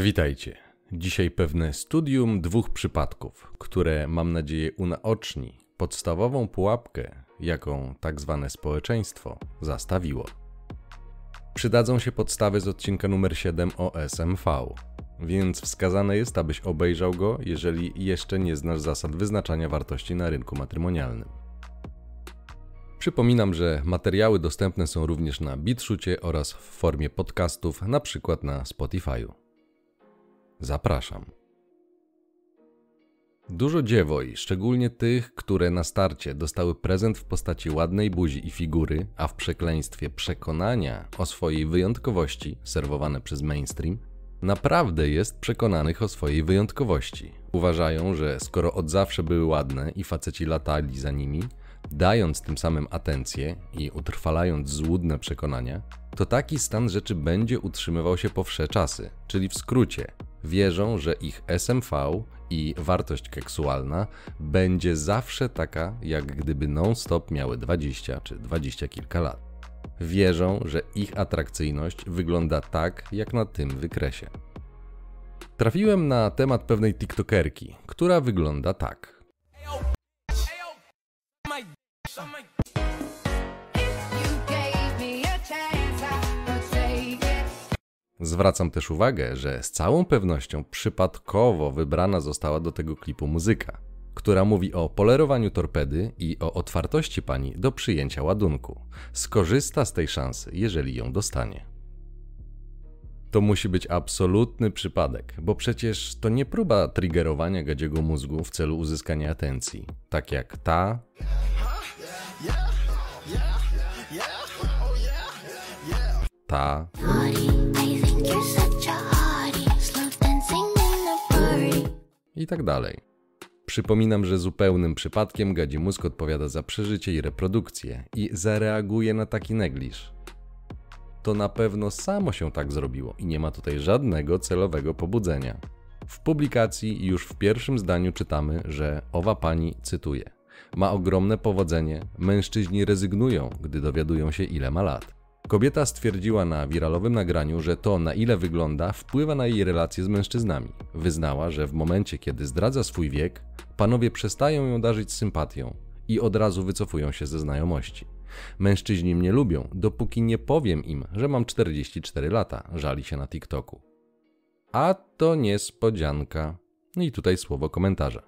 Witajcie. Dzisiaj pewne studium dwóch przypadków, które mam nadzieję unaoczni podstawową pułapkę, jaką tak zwane społeczeństwo zastawiło. Przydadzą się podstawy z odcinka numer 7 o SMV, więc wskazane jest, abyś obejrzał go, jeżeli jeszcze nie znasz zasad wyznaczania wartości na rynku matrymonialnym. Przypominam, że materiały dostępne są również na BitShucie oraz w formie podcastów, na przykład na Spotify'u. Zapraszam. Dużo dziewoj, szczególnie tych, które na starcie dostały prezent w postaci ładnej buzi i figury, a w przekleństwie przekonania o swojej wyjątkowości serwowane przez mainstream, naprawdę jest przekonanych o swojej wyjątkowości. Uważają, że skoro od zawsze były ładne i faceci latali za nimi, dając tym samym atencję i utrwalając złudne przekonania, to taki stan rzeczy będzie utrzymywał się po wsze czasy, czyli w skrócie, wierzą, że ich SMV i wartość keksualna będzie zawsze taka, jak gdyby non-stop miały 20 czy 20 kilka lat. Wierzą, że ich atrakcyjność wygląda tak, jak na tym wykresie. Trafiłem na temat pewnej TikTokerki, która wygląda tak. Zwracam też uwagę, że z całą pewnością przypadkowo wybrana została do tego klipu muzyka, która mówi o polerowaniu torpedy i o otwartości pani do przyjęcia ładunku. Skorzysta z tej szansy, jeżeli ją dostanie. To musi być absolutny przypadek, bo przecież to nie próba triggerowania gadziego mózgu w celu uzyskania atencji, tak jak ta ta i tak dalej. Przypominam, że zupełnym przypadkiem gadzi mózg odpowiada za przeżycie i reprodukcję i zareaguje na taki negliż. To na pewno samo się tak zrobiło i nie ma tutaj żadnego celowego pobudzenia. W publikacji już w pierwszym zdaniu czytamy, że owa pani cytuje: Ma ogromne powodzenie, mężczyźni rezygnują, gdy dowiadują się, ile ma lat. Kobieta stwierdziła na wiralowym nagraniu, że to, na ile wygląda, wpływa na jej relacje z mężczyznami. Wyznała, że w momencie, kiedy zdradza swój wiek, panowie przestają ją darzyć sympatią i od razu wycofują się ze znajomości. Mężczyźni mnie lubią, dopóki nie powiem im, że mam 44 lata, żali się na TikToku. A to niespodzianka. I tutaj słowo komentarza.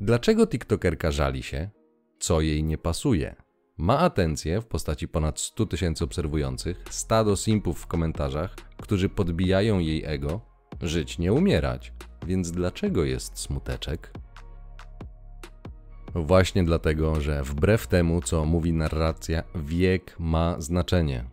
Dlaczego TikTokerka żali się? Co jej nie pasuje? Ma atencję w postaci ponad 100 tysięcy obserwujących, stado simpów w komentarzach, którzy podbijają jej ego. Żyć nie umierać, więc dlaczego jest smuteczek? Właśnie dlatego, że wbrew temu, co mówi narracja, wiek ma znaczenie.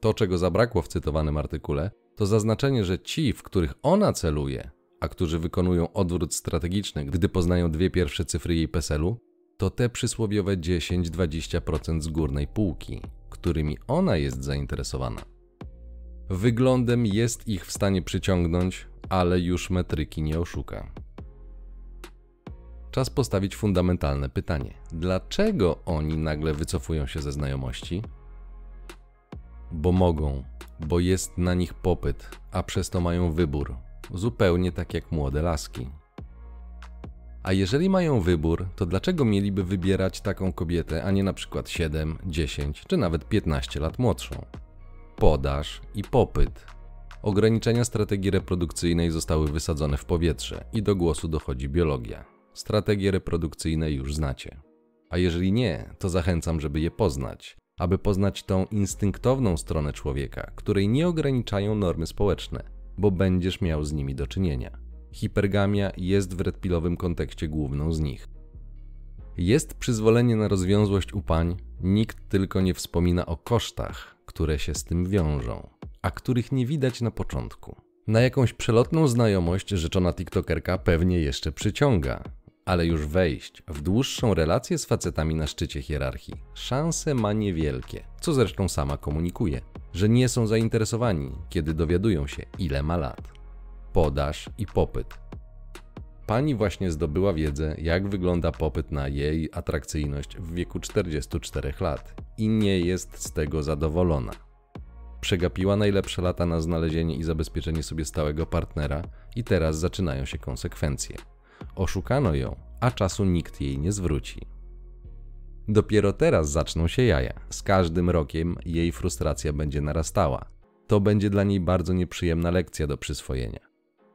To, czego zabrakło w cytowanym artykule, to zaznaczenie, że ci, w których ona celuje, a którzy wykonują odwrót strategiczny, gdy poznają dwie pierwsze cyfry jej PESEL-u, to te przysłowiowe 10-20% z górnej półki, którymi ona jest zainteresowana. Wyglądem jest ich w stanie przyciągnąć, ale już metryki nie oszuka. Czas postawić fundamentalne pytanie: dlaczego oni nagle wycofują się ze znajomości? Bo mogą, bo jest na nich popyt, a przez to mają wybór, zupełnie tak jak młode laski. A jeżeli mają wybór, to dlaczego mieliby wybierać taką kobietę, a nie na przykład 7, 10 czy nawet 15 lat młodszą? Podaż i popyt. Ograniczenia strategii reprodukcyjnej zostały wysadzone w powietrze i do głosu dochodzi biologia. Strategie reprodukcyjne już znacie. A jeżeli nie, to zachęcam, żeby je poznać, aby poznać tą instynktowną stronę człowieka, której nie ograniczają normy społeczne, bo będziesz miał z nimi do czynienia. Hipergamia jest w redpilowym kontekście główną z nich. Jest przyzwolenie na rozwiązłość u pań, nikt tylko nie wspomina o kosztach, które się z tym wiążą, a których nie widać na początku. Na jakąś przelotną znajomość rzeczona TikTokerka pewnie jeszcze przyciąga, ale już wejść w dłuższą relację z facetami na szczycie hierarchii szanse ma niewielkie, co zresztą sama komunikuje, że nie są zainteresowani, kiedy dowiadują się, ile ma lat podaż i popyt. Pani właśnie zdobyła wiedzę, jak wygląda popyt na jej atrakcyjność w wieku 44 lat i nie jest z tego zadowolona. Przegapiła najlepsze lata na znalezienie i zabezpieczenie sobie stałego partnera, i teraz zaczynają się konsekwencje. Oszukano ją, a czasu nikt jej nie zwróci. Dopiero teraz zaczną się jaja. Z każdym rokiem jej frustracja będzie narastała. To będzie dla niej bardzo nieprzyjemna lekcja do przyswojenia.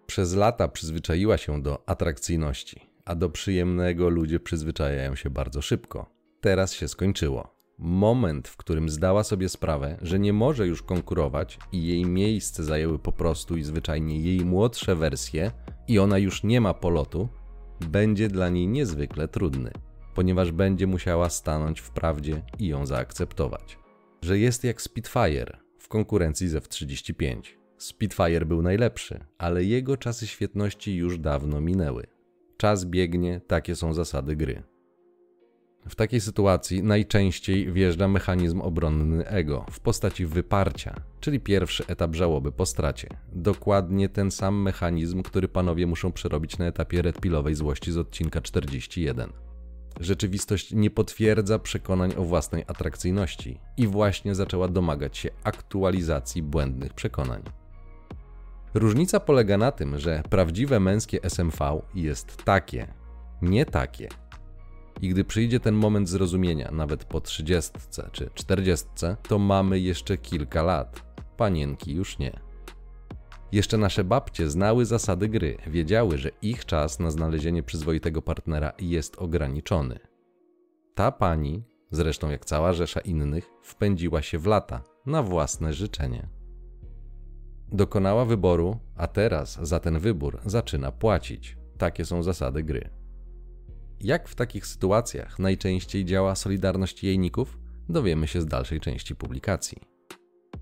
Przez lata przyzwyczaiła się do atrakcyjności, a do przyjemnego ludzie przyzwyczajają się bardzo szybko. Teraz się skończyło. Moment, w którym zdała sobie sprawę, że nie może już konkurować i jej miejsce zajęły po prostu i zwyczajnie jej młodsze wersje i ona już nie ma polotu, będzie dla niej niezwykle trudny, ponieważ będzie musiała stanąć w prawdzie i ją zaakceptować. Że jest jak Spitfire w konkurencji z F-35. Spitfire był najlepszy, ale jego czasy świetności już dawno minęły. Czas biegnie, takie są zasady gry. W takiej sytuacji najczęściej wjeżdża mechanizm obronny ego w postaci wyparcia, czyli pierwszy etap żałoby po stracie. Dokładnie ten sam mechanizm, który panowie muszą przerobić na etapie redpilowej złości z odcinka 41. Rzeczywistość nie potwierdza przekonań o własnej atrakcyjności i właśnie zaczęła domagać się aktualizacji błędnych przekonań. Różnica polega na tym, że prawdziwe męskie SMV jest takie, nie takie. I gdy przyjdzie ten moment zrozumienia, nawet po 30 czy 40, to mamy jeszcze kilka lat. Panienki już nie. Jeszcze nasze babcie znały zasady gry, wiedziały, że ich czas na znalezienie przyzwoitego partnera jest ograniczony. Ta pani, zresztą jak cała rzesza innych, wpędziła się w lata na własne życzenie. Dokonała wyboru, a teraz za ten wybór zaczyna płacić. Takie są zasady gry. Jak w takich sytuacjach najczęściej działa Solidarność Jejników, dowiemy się z dalszej części publikacji.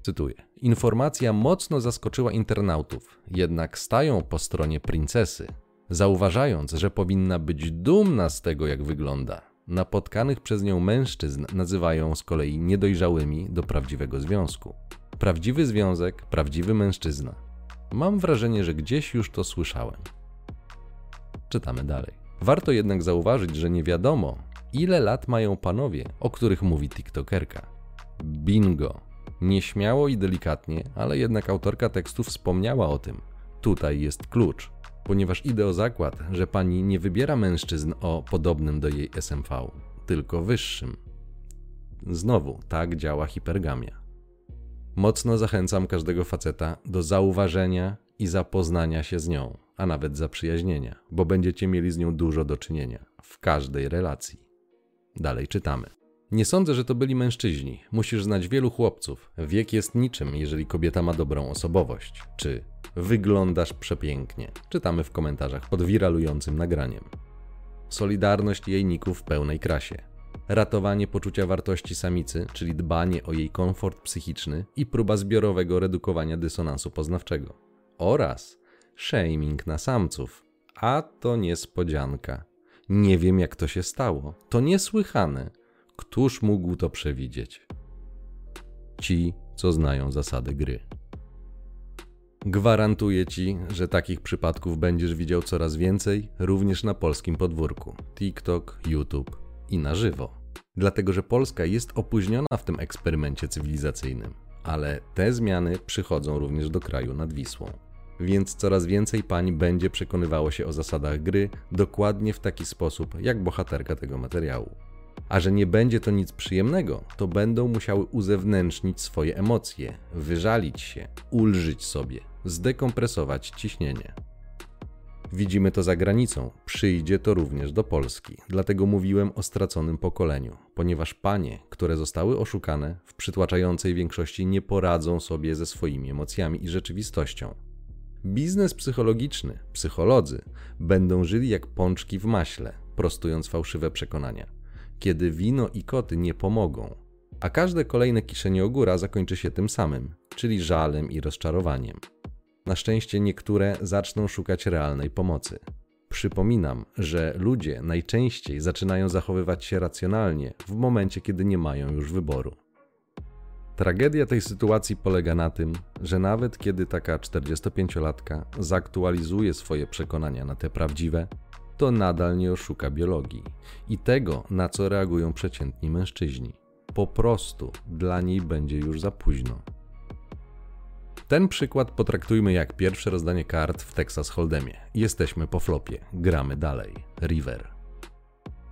Cytuję: Informacja mocno zaskoczyła internautów, jednak stają po stronie princesy, zauważając, że powinna być dumna z tego, jak wygląda. Napotkanych przez nią mężczyzn nazywają z kolei niedojrzałymi do prawdziwego związku. Prawdziwy związek, prawdziwy mężczyzna. Mam wrażenie, że gdzieś już to słyszałem. Czytamy dalej. Warto jednak zauważyć, że nie wiadomo, ile lat mają panowie, o których mówi TikTokerka. Bingo! Nieśmiało i delikatnie, ale jednak autorka tekstu wspomniała o tym. Tutaj jest klucz, ponieważ idę o zakład, że pani nie wybiera mężczyzn o podobnym do jej SMV, tylko wyższym. Znowu, tak działa hipergamia. Mocno zachęcam każdego faceta do zauważenia i zapoznania się z nią a nawet zaprzyjaźnienia, bo będziecie mieli z nią dużo do czynienia w każdej relacji. Dalej czytamy. Nie sądzę, że to byli mężczyźni. Musisz znać wielu chłopców. Wiek jest niczym, jeżeli kobieta ma dobrą osobowość. Czy wyglądasz przepięknie? Czytamy w komentarzach pod wiralującym nagraniem. Solidarność jejników w pełnej krasie. Ratowanie poczucia wartości samicy, czyli dbanie o jej komfort psychiczny i próba zbiorowego redukowania dysonansu poznawczego. Oraz shaming na samców. A to niespodzianka. Nie wiem, jak to się stało. To niesłychane. Któż mógł to przewidzieć? Ci, co znają zasady gry. Gwarantuję ci, że takich przypadków będziesz widział coraz więcej, również na polskim podwórku TikTok, YouTube i na żywo. Dlatego, że Polska jest opóźniona w tym eksperymencie cywilizacyjnym, ale te zmiany przychodzą również do kraju nad Wisłą więc coraz więcej pań będzie przekonywało się o zasadach gry dokładnie w taki sposób, jak bohaterka tego materiału. A że nie będzie to nic przyjemnego, to będą musiały uzewnętrznić swoje emocje, wyżalić się, ulżyć sobie, zdekompresować ciśnienie. Widzimy to za granicą, przyjdzie to również do Polski. Dlatego mówiłem o straconym pokoleniu, ponieważ panie, które zostały oszukane, w przytłaczającej większości nie poradzą sobie ze swoimi emocjami i rzeczywistością. Biznes psychologiczny, psycholodzy będą żyli jak pączki w maśle, prostując fałszywe przekonania. Kiedy wino i koty nie pomogą, a każde kolejne kiszenie ogóra zakończy się tym samym, czyli żalem i rozczarowaniem. Na szczęście niektóre zaczną szukać realnej pomocy. Przypominam, że ludzie najczęściej zaczynają zachowywać się racjonalnie w momencie, kiedy nie mają już wyboru. Tragedia tej sytuacji polega na tym, że nawet kiedy taka 45-latka zaktualizuje swoje przekonania na te prawdziwe, to nadal nie oszuka biologii i tego, na co reagują przeciętni mężczyźni. Po prostu dla niej będzie już za późno. Ten przykład potraktujmy jak pierwsze rozdanie kart w Texas Hold'emie. Jesteśmy po flopie, gramy dalej. River.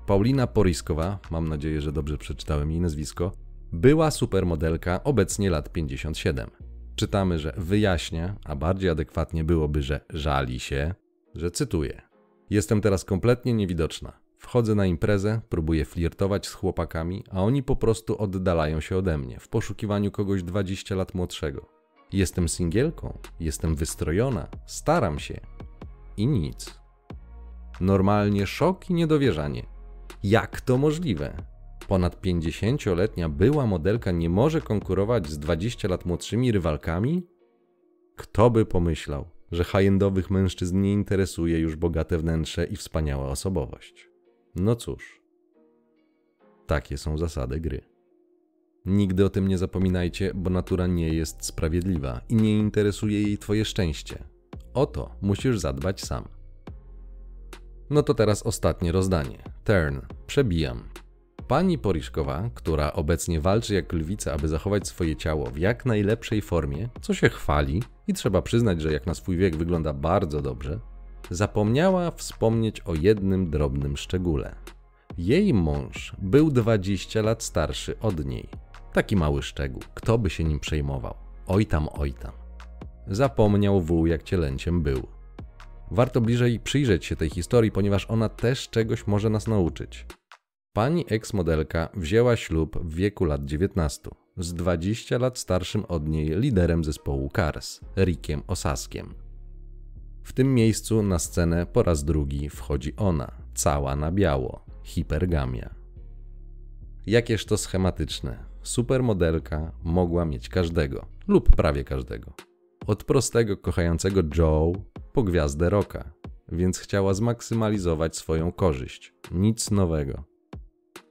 Paulina Poriskowa, mam nadzieję, że dobrze przeczytałem jej nazwisko, była supermodelka, obecnie lat 57. Czytamy, że wyjaśnia, a bardziej adekwatnie byłoby, że żali się, że cytuję: Jestem teraz kompletnie niewidoczna. Wchodzę na imprezę, próbuję flirtować z chłopakami, a oni po prostu oddalają się ode mnie w poszukiwaniu kogoś 20 lat młodszego. Jestem singielką, jestem wystrojona, staram się i nic. Normalnie szok i niedowierzanie. Jak to możliwe? Ponad 50-letnia była modelka nie może konkurować z 20 lat młodszymi rywalkami? Kto by pomyślał, że high-endowych mężczyzn nie interesuje już bogate wnętrze i wspaniała osobowość? No cóż, takie są zasady gry. Nigdy o tym nie zapominajcie, bo natura nie jest sprawiedliwa i nie interesuje jej Twoje szczęście. O to musisz zadbać sam. No to teraz ostatnie rozdanie. Turn. Przebijam. Pani Poriszkowa, która obecnie walczy jak lwica, aby zachować swoje ciało w jak najlepszej formie, co się chwali i trzeba przyznać, że jak na swój wiek wygląda bardzo dobrze, zapomniała wspomnieć o jednym drobnym szczególe. Jej mąż był 20 lat starszy od niej. Taki mały szczegół, kto by się nim przejmował? Oj tam, oj tam. Zapomniał wół, jak cielęciem był. Warto bliżej przyjrzeć się tej historii, ponieważ ona też czegoś może nas nauczyć. Pani eks-modelka wzięła ślub w wieku lat 19 z 20 lat starszym od niej liderem zespołu Cars, Rickiem Osaskiem. W tym miejscu na scenę po raz drugi wchodzi ona, cała na biało, hipergamia. Jakież to schematyczne. Supermodelka mogła mieć każdego, lub prawie każdego. Od prostego, kochającego Joe po gwiazdę rocka, więc chciała zmaksymalizować swoją korzyść. Nic nowego.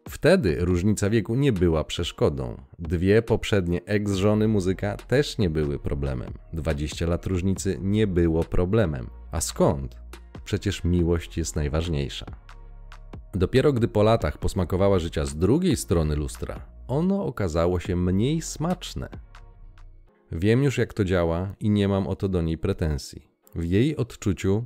Wtedy różnica wieku nie była przeszkodą. Dwie poprzednie ex-żony muzyka też nie były problemem. 20 lat różnicy nie było problemem. A skąd? Przecież miłość jest najważniejsza. Dopiero gdy po latach posmakowała życia z drugiej strony lustra, ono okazało się mniej smaczne. Wiem już jak to działa i nie mam o to do niej pretensji. W jej odczuciu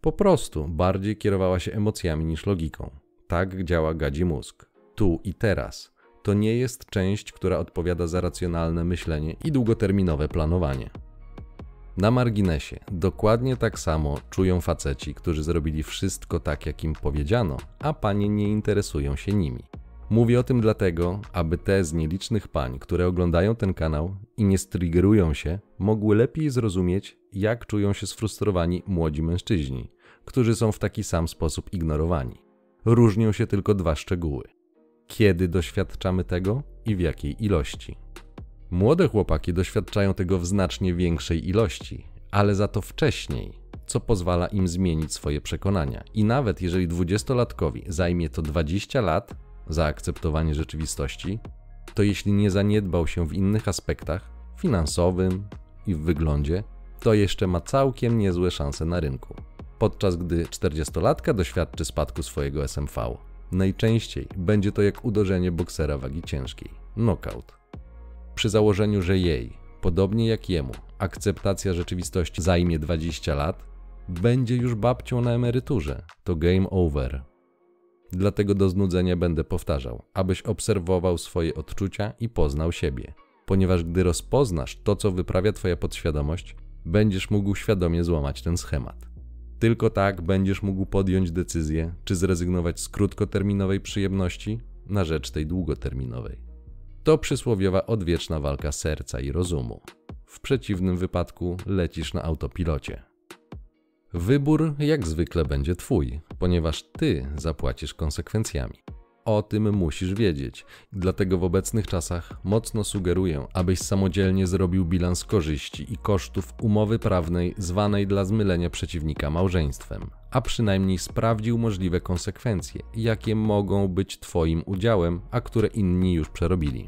Po prostu bardziej kierowała się emocjami niż logiką. Tak działa gadzi mózg. Tu i teraz. To nie jest część, która odpowiada za racjonalne myślenie i długoterminowe planowanie. Na marginesie, dokładnie tak samo czują faceci, którzy zrobili wszystko tak, jak im powiedziano, a panie nie interesują się nimi. Mówię o tym dlatego, aby te z nielicznych pań, które oglądają ten kanał i nie striggerują się, mogły lepiej zrozumieć, jak czują się sfrustrowani młodzi mężczyźni, którzy są w taki sam sposób ignorowani. Różnią się tylko dwa szczegóły: kiedy doświadczamy tego i w jakiej ilości. Młode chłopaki doświadczają tego w znacznie większej ilości, ale za to wcześniej, co pozwala im zmienić swoje przekonania. I nawet jeżeli dwudziestolatkowi zajmie to 20 lat, zaakceptowanie rzeczywistości, to jeśli nie zaniedbał się w innych aspektach, finansowym i w wyglądzie, to jeszcze ma całkiem niezłe szanse na rynku. Podczas gdy 40-latka doświadczy spadku swojego SMV. Najczęściej będzie to jak uderzenie boksera wagi ciężkiej knockout. Przy założeniu, że jej, podobnie jak jemu, akceptacja rzeczywistości zajmie 20 lat, będzie już babcią na emeryturze. To game over. Dlatego do znudzenia będę powtarzał, abyś obserwował swoje odczucia i poznał siebie. Ponieważ gdy rozpoznasz to, co wyprawia Twoja podświadomość, będziesz mógł świadomie złamać ten schemat. Tylko tak będziesz mógł podjąć decyzję, czy zrezygnować z krótkoterminowej przyjemności na rzecz tej długoterminowej. To przysłowiowa odwieczna walka serca i rozumu. W przeciwnym wypadku lecisz na autopilocie. Wybór jak zwykle będzie Twój, ponieważ Ty zapłacisz konsekwencjami. O tym musisz wiedzieć, dlatego w obecnych czasach mocno sugeruję, abyś samodzielnie zrobił bilans korzyści i kosztów umowy prawnej zwanej dla zmylenia przeciwnika małżeństwem, a przynajmniej sprawdził możliwe konsekwencje, jakie mogą być Twoim udziałem, a które inni już przerobili.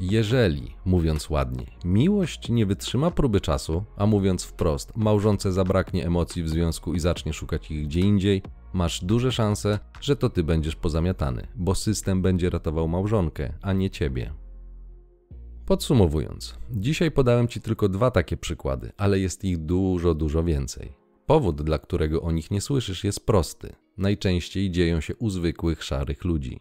Jeżeli, mówiąc ładnie, miłość nie wytrzyma próby czasu, a mówiąc wprost, małżonce zabraknie emocji w związku i zacznie szukać ich gdzie indziej, masz duże szanse, że to ty będziesz pozamiatany, bo system będzie ratował małżonkę, a nie ciebie. Podsumowując, dzisiaj podałem Ci tylko dwa takie przykłady, ale jest ich dużo, dużo więcej. Powód, dla którego o nich nie słyszysz, jest prosty. Najczęściej dzieją się u zwykłych, szarych ludzi.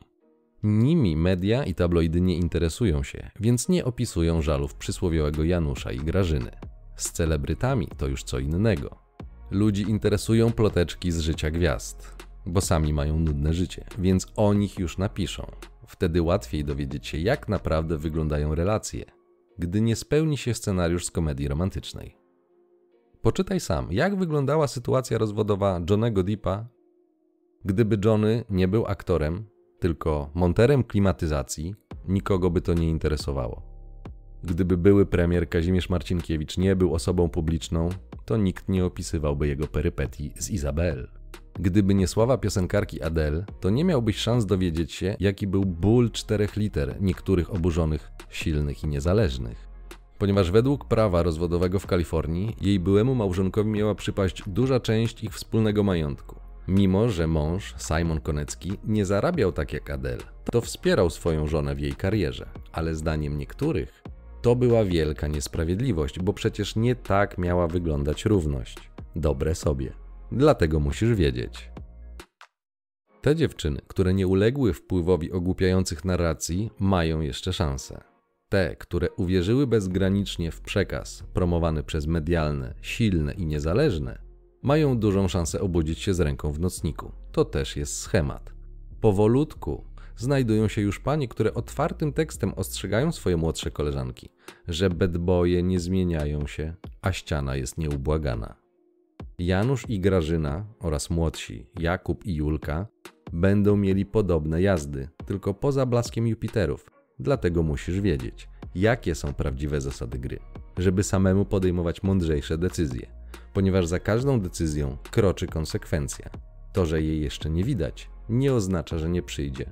Nimi media i tabloidy nie interesują się, więc nie opisują żalów przysłowiowego Janusza i Grażyny. Z celebrytami to już co innego. Ludzi interesują ploteczki z życia gwiazd, bo sami mają nudne życie, więc o nich już napiszą. Wtedy łatwiej dowiedzieć się, jak naprawdę wyglądają relacje, gdy nie spełni się scenariusz z komedii romantycznej. Poczytaj sam, jak wyglądała sytuacja rozwodowa Johnego Deepa, gdyby Johnny nie był aktorem, tylko monterem klimatyzacji, nikogo by to nie interesowało. Gdyby były premier Kazimierz Marcinkiewicz nie był osobą publiczną, to nikt nie opisywałby jego perypetii z Izabel. Gdyby nie sława piosenkarki Adele, to nie miałbyś szans dowiedzieć się, jaki był ból czterech liter niektórych oburzonych, silnych i niezależnych. Ponieważ według prawa rozwodowego w Kalifornii jej byłemu małżonkowi miała przypaść duża część ich wspólnego majątku. Mimo, że mąż, Simon Konecki, nie zarabiał tak jak Adele, to wspierał swoją żonę w jej karierze, ale zdaniem niektórych to była wielka niesprawiedliwość, bo przecież nie tak miała wyglądać równość. Dobre sobie. Dlatego musisz wiedzieć. Te dziewczyny, które nie uległy wpływowi ogłupiających narracji, mają jeszcze szansę. Te, które uwierzyły bezgranicznie w przekaz promowany przez medialne, silne i niezależne, mają dużą szansę obudzić się z ręką w nocniku. To też jest schemat. Powolutku znajdują się już panie, które otwartym tekstem ostrzegają swoje młodsze koleżanki, że bedboje nie zmieniają się, a ściana jest nieubłagana. Janusz i Grażyna oraz młodsi Jakub i Julka będą mieli podobne jazdy, tylko poza blaskiem Jupiterów. Dlatego musisz wiedzieć, jakie są prawdziwe zasady gry, żeby samemu podejmować mądrzejsze decyzje, ponieważ za każdą decyzją kroczy konsekwencja. To, że jej jeszcze nie widać, nie oznacza, że nie przyjdzie.